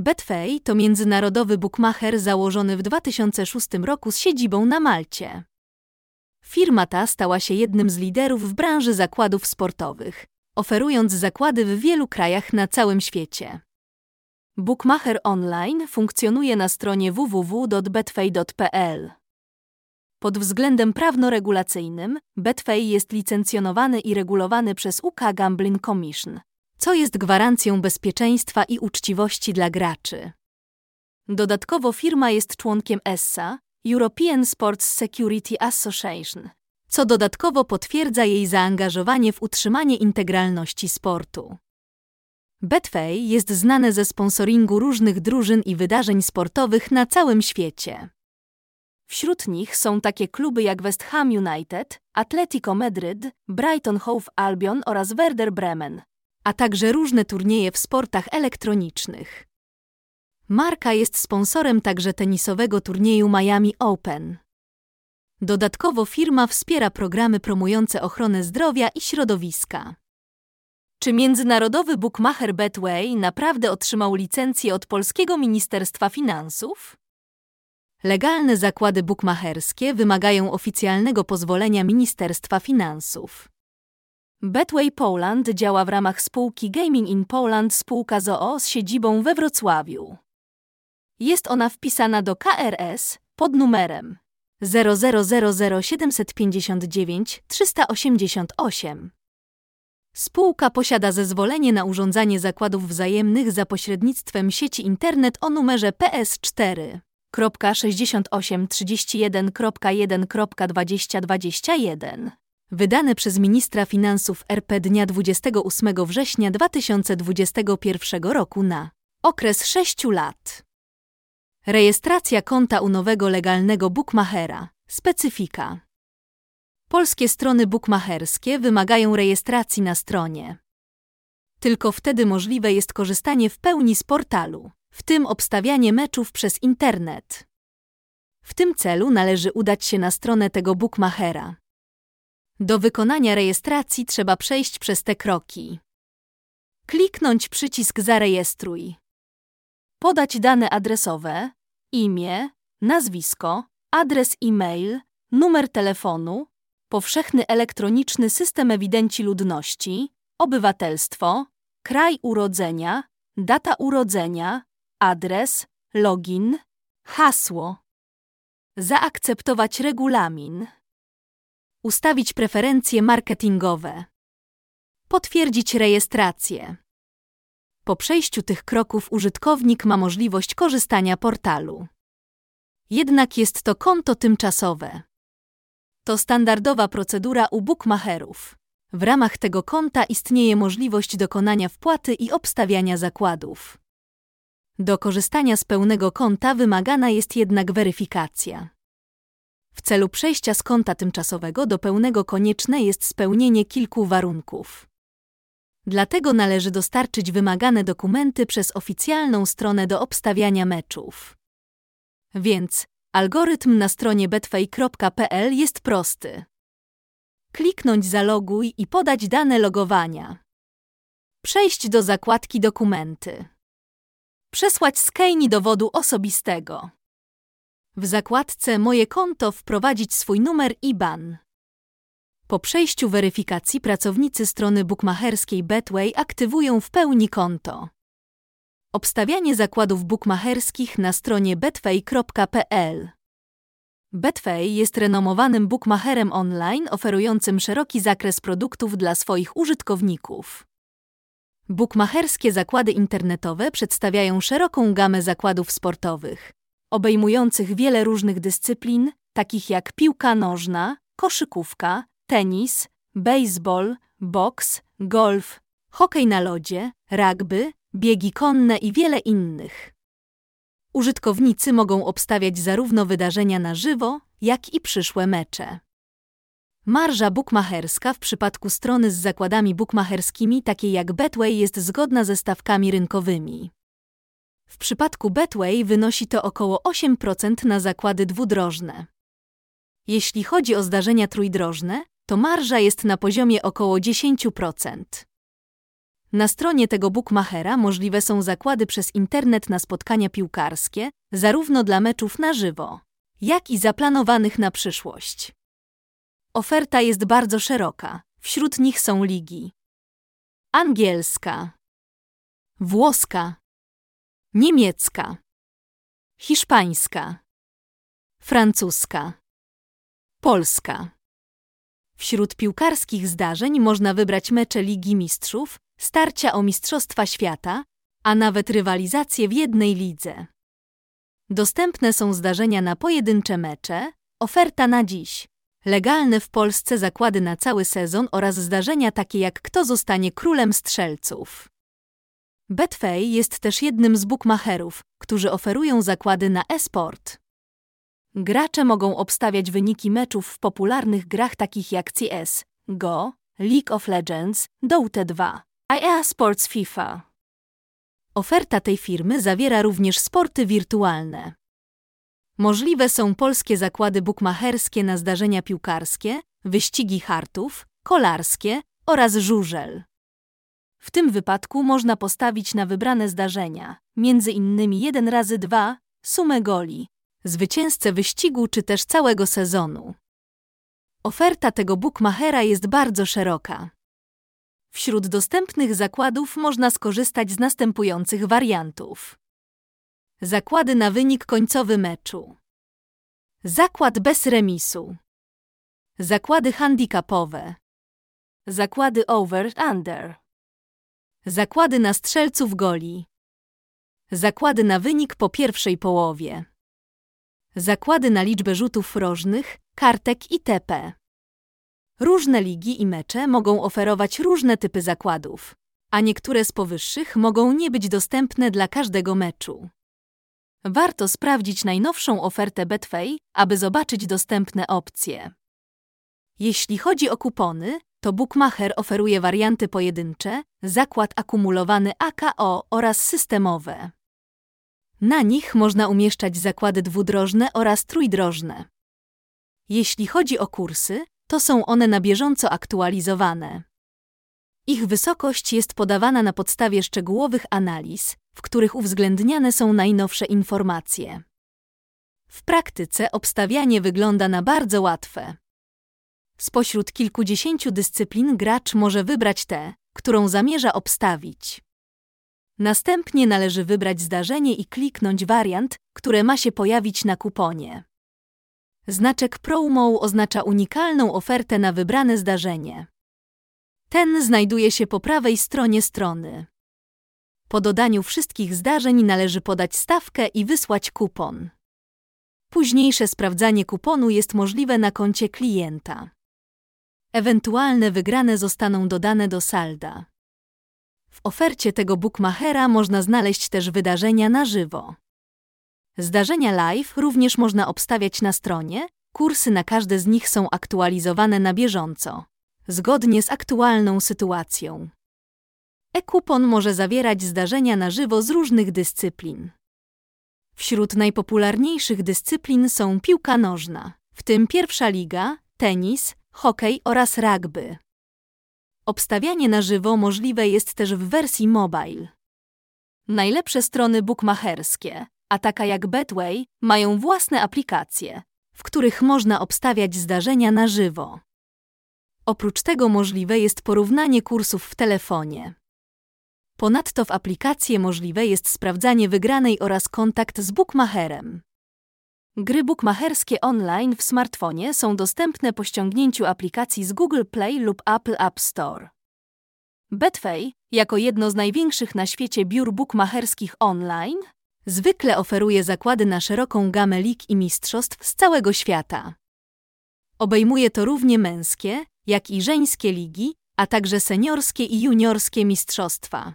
Betway to międzynarodowy bookmacher założony w 2006 roku z siedzibą na Malcie. Firma ta stała się jednym z liderów w branży zakładów sportowych, oferując zakłady w wielu krajach na całym świecie. Bookmacher Online funkcjonuje na stronie www.betway.pl. Pod względem prawno-regulacyjnym, Betway jest licencjonowany i regulowany przez UK Gambling Commission, co jest gwarancją bezpieczeństwa i uczciwości dla graczy. Dodatkowo firma jest członkiem ESSA, European Sports Security Association, co dodatkowo potwierdza jej zaangażowanie w utrzymanie integralności sportu. Betway jest znane ze sponsoringu różnych drużyn i wydarzeń sportowych na całym świecie. Wśród nich są takie kluby jak West Ham United, Atletico Madryt, Brighton Hove Albion oraz Werder Bremen, a także różne turnieje w sportach elektronicznych. Marka jest sponsorem także tenisowego turnieju Miami Open. Dodatkowo firma wspiera programy promujące ochronę zdrowia i środowiska. Czy międzynarodowy bookmacher Betway naprawdę otrzymał licencję od polskiego Ministerstwa Finansów? Legalne zakłady bukmacherskie wymagają oficjalnego pozwolenia Ministerstwa Finansów. Betway Poland działa w ramach spółki Gaming in Poland spółka ZOO z siedzibą we Wrocławiu. Jest ona wpisana do KRS pod numerem 0000759 388. Spółka posiada zezwolenie na urządzanie zakładów wzajemnych za pośrednictwem sieci internet o numerze PS4. 6831.1.2021 wydane przez ministra finansów RP dnia 28 września 2021 roku na okres 6 lat. Rejestracja konta u nowego legalnego bookmachera. Specyfika. Polskie strony bookmacherskie wymagają rejestracji na stronie. Tylko wtedy możliwe jest korzystanie w pełni z portalu, w tym obstawianie meczów przez internet. W tym celu należy udać się na stronę tego bookmachera. Do wykonania rejestracji trzeba przejść przez te kroki. Kliknąć przycisk Zarejestruj. Podać dane adresowe, imię, nazwisko, adres e-mail, numer telefonu, powszechny elektroniczny system ewidencji ludności, obywatelstwo, kraj urodzenia, data urodzenia, adres, login, hasło. Zaakceptować regulamin. Ustawić preferencje marketingowe. Potwierdzić rejestrację. Po przejściu tych kroków użytkownik ma możliwość korzystania portalu. Jednak jest to konto tymczasowe. To standardowa procedura u bookmacherów. W ramach tego konta istnieje możliwość dokonania wpłaty i obstawiania zakładów. Do korzystania z pełnego konta wymagana jest jednak weryfikacja. W celu przejścia z konta tymczasowego do pełnego konieczne jest spełnienie kilku warunków. Dlatego należy dostarczyć wymagane dokumenty przez oficjalną stronę do obstawiania meczów. Więc algorytm na stronie betway.pl jest prosty. Kliknąć zaloguj i podać dane logowania. Przejść do zakładki dokumenty. Przesłać skejni dowodu osobistego. W zakładce Moje konto wprowadzić swój numer IBAN. Po przejściu weryfikacji pracownicy strony bookmacherskiej Betway aktywują w pełni konto. Obstawianie zakładów bookmacherskich na stronie betway.pl Betway jest renomowanym bookmacherem online oferującym szeroki zakres produktów dla swoich użytkowników. Bookmacherskie zakłady internetowe przedstawiają szeroką gamę zakładów sportowych, obejmujących wiele różnych dyscyplin, takich jak piłka nożna, koszykówka, tenis, baseball, boks, golf, hokej na lodzie, rugby, biegi konne i wiele innych. Użytkownicy mogą obstawiać zarówno wydarzenia na żywo, jak i przyszłe mecze. Marża bukmacherska w przypadku strony z zakładami bukmacherskimi, takiej jak Betway, jest zgodna ze stawkami rynkowymi. W przypadku Betway wynosi to około 8% na zakłady dwudrożne. Jeśli chodzi o zdarzenia trójdrożne, to marża jest na poziomie około 10%. Na stronie tego bookmachera możliwe są zakłady przez internet na spotkania piłkarskie, zarówno dla meczów na żywo, jak i zaplanowanych na przyszłość. Oferta jest bardzo szeroka. Wśród nich są ligi angielska, włoska, niemiecka, hiszpańska, francuska, polska. Wśród piłkarskich zdarzeń można wybrać mecze Ligi Mistrzów, starcia o Mistrzostwa Świata, a nawet rywalizację w jednej lidze. Dostępne są zdarzenia na pojedyncze mecze, oferta na dziś, legalne w Polsce zakłady na cały sezon oraz zdarzenia takie jak kto zostanie królem strzelców. Betway jest też jednym z bookmacherów, którzy oferują zakłady na e-sport. Gracze mogą obstawiać wyniki meczów w popularnych grach takich jak CS, Go, League of Legends, Dota 2, EA Sports FIFA. Oferta tej firmy zawiera również sporty wirtualne. Możliwe są polskie zakłady bukmacherskie na zdarzenia piłkarskie, wyścigi hartów, kolarskie oraz żużel. W tym wypadku można postawić na wybrane zdarzenia, między innymi 1 razy 2 sumę goli, zwycięzcę wyścigu czy też całego sezonu. Oferta tego bookmachera jest bardzo szeroka. Wśród dostępnych zakładów można skorzystać z następujących wariantów. Zakłady na wynik końcowy meczu. Zakład bez remisu. Zakłady handicapowe. Zakłady over-under. Zakłady na strzelców goli. Zakłady na wynik po pierwszej połowie. Zakłady na liczbę rzutów rożnych, kartek itp. Różne ligi i mecze mogą oferować różne typy zakładów, a niektóre z powyższych mogą nie być dostępne dla każdego meczu. Warto sprawdzić najnowszą ofertę Betway, aby zobaczyć dostępne opcje. Jeśli chodzi o kupony, to Bookmacher oferuje warianty pojedyncze, zakład akumulowany AKO oraz systemowe. Na nich można umieszczać zakłady dwudrożne oraz trójdrożne. Jeśli chodzi o kursy, to są one na bieżąco aktualizowane. Ich wysokość jest podawana na podstawie szczegółowych analiz, w których uwzględniane są najnowsze informacje. W praktyce obstawianie wygląda na bardzo łatwe. Spośród kilkudziesięciu dyscyplin gracz może wybrać tę, którą zamierza obstawić. Następnie należy wybrać zdarzenie i kliknąć wariant, które ma się pojawić na kuponie. Znaczek promo oznacza unikalną ofertę na wybrane zdarzenie. Ten znajduje się po prawej stronie strony. Po dodaniu wszystkich zdarzeń należy podać stawkę i wysłać kupon. Późniejsze sprawdzanie kuponu jest możliwe na koncie klienta. Ewentualne wygrane zostaną dodane do salda. W ofercie tego bookmachera można znaleźć też wydarzenia na żywo. Zdarzenia live również można obstawiać na stronie, kursy na każde z nich są aktualizowane na bieżąco, zgodnie z aktualną sytuacją. E-kupon może zawierać zdarzenia na żywo z różnych dyscyplin. Wśród najpopularniejszych dyscyplin są piłka nożna, w tym pierwsza liga, tenis, hokej oraz rugby. Obstawianie na żywo możliwe jest też w wersji mobile. Najlepsze strony bookmacherskie, a taka jak Betway, mają własne aplikacje, w których można obstawiać zdarzenia na żywo. Oprócz tego możliwe jest porównanie kursów w telefonie. Ponadto w aplikacji możliwe jest sprawdzanie wygranej oraz kontakt z bookmacherem. Gry bookmacherskie online w smartfonie są dostępne po ściągnięciu aplikacji z Google Play lub Apple App Store. Betway, jako jedno z największych na świecie biur bookmacherskich online, zwykle oferuje zakłady na szeroką gamę lig i mistrzostw z całego świata. Obejmuje to równie męskie, jak i żeńskie ligi, a także seniorskie i juniorskie mistrzostwa.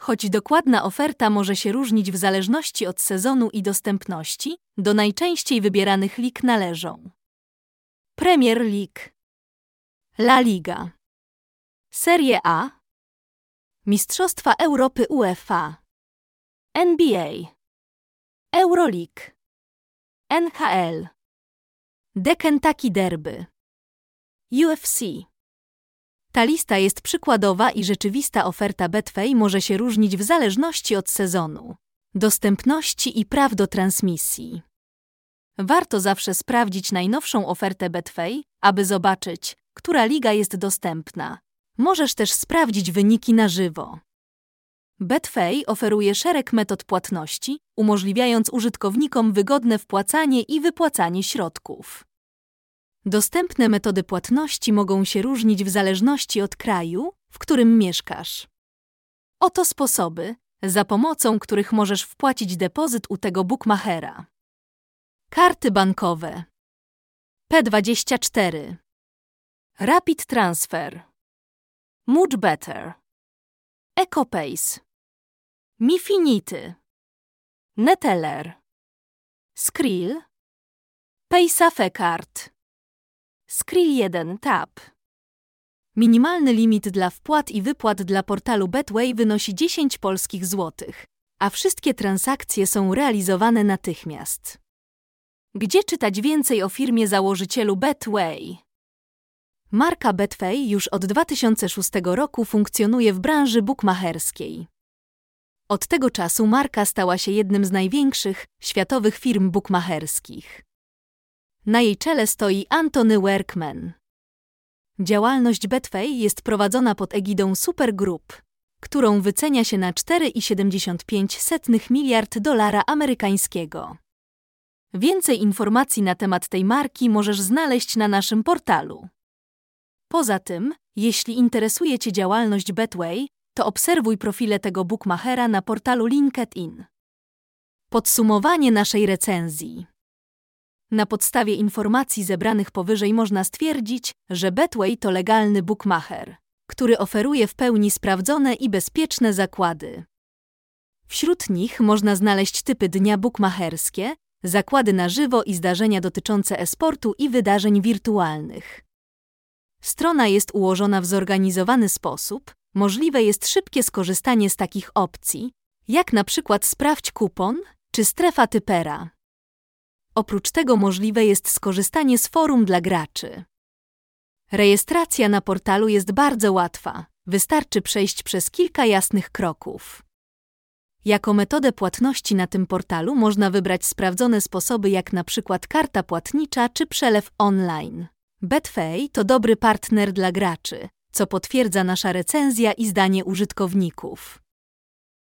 Choć dokładna oferta może się różnić w zależności od sezonu i dostępności, do najczęściej wybieranych lig należą Premier League, La Liga, Serie A, Mistrzostwa Europy UEFA, NBA, Euroleague, NHL, The Kentucky Derby, UFC, Ta lista jest przykładowa i rzeczywista oferta Betway może się różnić w zależności od sezonu, dostępności i praw do transmisji. Warto zawsze sprawdzić najnowszą ofertę Betway, aby zobaczyć, która liga jest dostępna. Możesz też sprawdzić wyniki na żywo. Betway oferuje szereg metod płatności, umożliwiając użytkownikom wygodne wpłacanie i wypłacanie środków. Dostępne metody płatności mogą się różnić w zależności od kraju, w którym mieszkasz. Oto sposoby, za pomocą których możesz wpłacić depozyt u tego bookmachera. Karty bankowe. P24 Rapid Transfer. Much Better. EcoPace. Mifinity. Neteller. Skrill. Paysafe Skrill 1 Tap Minimalny limit dla wpłat i wypłat dla portalu Betway wynosi 10 polskich złotych, a wszystkie transakcje są realizowane natychmiast. Gdzie czytać więcej o firmie założycielu Betway? Marka Betway już od 2006 roku funkcjonuje w branży bukmacherskiej. Od tego czasu marka stała się jednym z największych światowych firm bukmacherskich. Na jej czele stoi Antony Workman. Działalność Betway jest prowadzona pod egidą Supergroup, którą wycenia się na 4,75 miliard dolara amerykańskiego. Więcej informacji na temat tej marki możesz znaleźć na naszym portalu. Poza tym, jeśli interesuje Cię działalność Betway, to obserwuj profile tego bookmachera na portalu LinkedIn. Podsumowanie naszej recenzji. Na podstawie informacji zebranych powyżej można stwierdzić, że Betway to legalny bookmacher, który oferuje w pełni sprawdzone i bezpieczne zakłady. Wśród nich można znaleźć typy dnia bookmacherskie, zakłady na żywo i zdarzenia dotyczące esportu i wydarzeń wirtualnych. Strona jest ułożona w zorganizowany sposób, możliwe jest szybkie skorzystanie z takich opcji, jak na przykład sprawdź kupon czy strefa typera. Oprócz tego możliwe jest skorzystanie z forum dla graczy. Rejestracja na portalu jest bardzo łatwa, wystarczy przejść przez kilka jasnych kroków. Jako metodę płatności na tym portalu można wybrać sprawdzone sposoby jak na przykład karta płatnicza czy przelew online. Betway to dobry partner dla graczy, co potwierdza nasza recenzja i zdanie użytkowników.